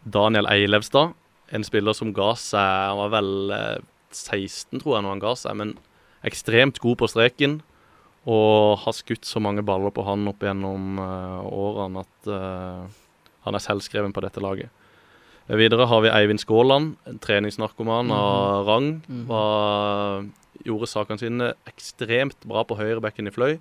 Daniel Eilevstad. En spiller som ga seg Han var vel eh, 16, tror jeg, når han ga seg. Men ekstremt god på streken. Og har skutt så mange baller på han opp gjennom eh, årene at eh, han er selvskreven på dette laget. Videre har vi Eivind Skåland, en treningsnarkoman av rang. Mhm. Var, gjorde sakene sine ekstremt bra på høyrebekken i Fløy.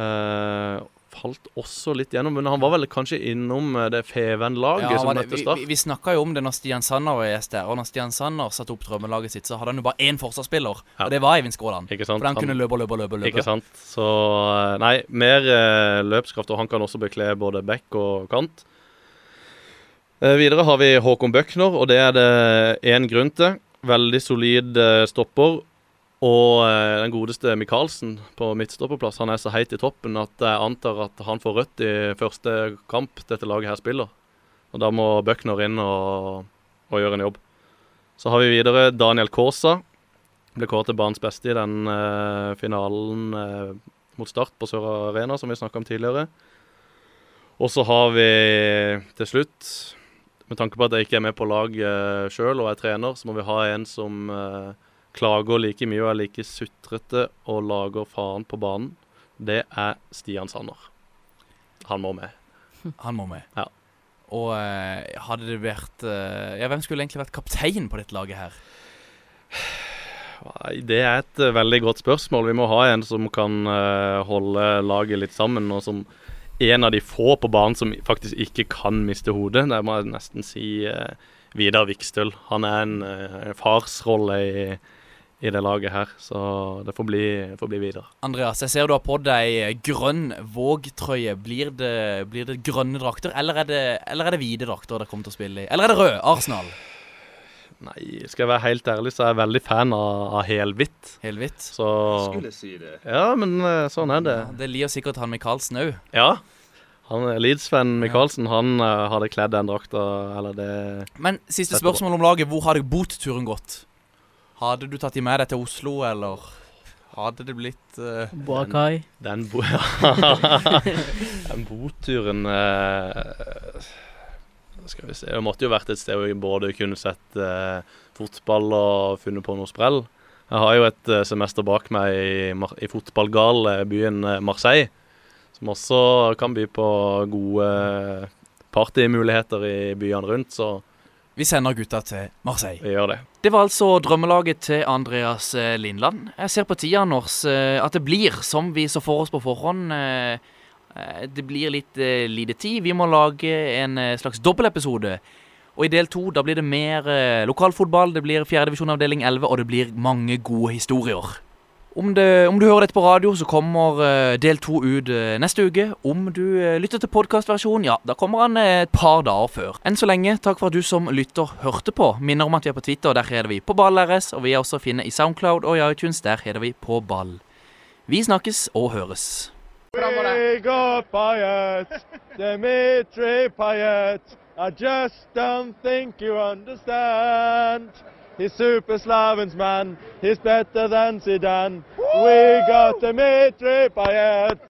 Uh, falt også litt gjennom, men han var vel kanskje innom eh, det Feven-laget Ja, som møtte vi Start. vi, vi snakka jo om det når Stian Sanner var gjest der. Og når Stian Sanner satte opp drømmelaget sitt, så hadde han jo bare én forsvarsspiller. Ja. Og det var Eivind Skåland. Ikke sant? For han Han- kunne løpe og løpe og løpe. Ikke sant. Så eh, nei, mer løpskraft, og han kan også bekle både back og kant. Eh, videre har vi Håkon Bøckner, og det er det én grunn til. Veldig solid eh, stopper. Og eh, den godeste Michaelsen på midtstopperplass, han er så heit i toppen at jeg antar at han får rødt i første kamp dette laget her spiller. Og da må Bøckner inn og, og gjøre en jobb. Så har vi videre Daniel Kaasa. Ble kåret til banens beste i den eh, finalen eh, mot Start på Sør Arena, som vi snakka om tidligere. Og så har vi til slutt, med tanke på at jeg ikke er med på laget uh, sjøl og er trener, så må vi ha en som uh, klager like mye og er like sutrete og lager faen på banen. Det er Stian Sanner. Han må med. Han må med. Ja. Og uh, hadde det vært uh, Ja, hvem skulle egentlig vært kaptein på dette laget her? Det er et eh, veldig godt spørsmål. Vi må ha en som kan eh, holde laget litt sammen, og som en av de få på banen som faktisk ikke kan miste hodet. Det må jeg nesten si uh, Vidar Vikstøl. Han er en uh, farsrolle i, i, det laget her, så det får bli, får bli Vidar. Andreas, jeg ser du har på deg grønn Våg-trøye. Blir, blir, det grønne drakter, eller er det, eller er det hvite drakter dere kommer til å spille i? Eller er det rød? Arsenal? Nei, skal jeg være helt ærlig, så er jeg veldig fan av, av helhvitt. Helhvitt? Så Skulle si det. Ja, men eh, sånn er det. Ja, det liker sikkert han Michaelsen òg. Ja. Han Leeds-Sven Michaelsen, ja. han uh, hadde kledd den drakta, eller det Men siste spørsmål om laget. Hvor hadde boturen gått? Hadde du tatt de med deg til Oslo, eller hadde det blitt uh, Boakai? Den, den, bo den boturen uh, skal vi se. Det måtte jo vært et sted hvor jeg både kunne sett eh, fotball og funnet på noe sprell. Jeg har jo et eh, semester bak meg i, i fotballgale byen eh, Marseille, som også kan by på gode partymuligheter i byene rundt, så vi sender gutta til Marseille. Vi gjør det. Det var altså drømmelaget til Andreas eh, Lindland. Jeg ser på tida eh, at det blir som vi så for oss på forhånd. Eh, det blir litt uh, lite tid. Vi må lage en uh, slags dobbeltepisode. Og i del to da blir det mer uh, lokalfotball, det blir fjerdedivisjon avdeling 11, og det blir mange gode historier. Om, det, om, du hører dette på radio, så kommer del to ut neste uke. Om du lytter til podkastversjonen, ja, da kommer han et par dager før. Enn så lenge, takk for at du som lytter hørte på. Minner om at vi er på Twitter, der heter vi på BallRS, og vi er også å finne i Soundcloud og i iTunes, der heter vi på Ball. Vi snakkes og høres. Up Payet, Dimitri Payet. I just don't think you understand. He's super Slavens man, he's better than Zidane. We got Dimitri Payet.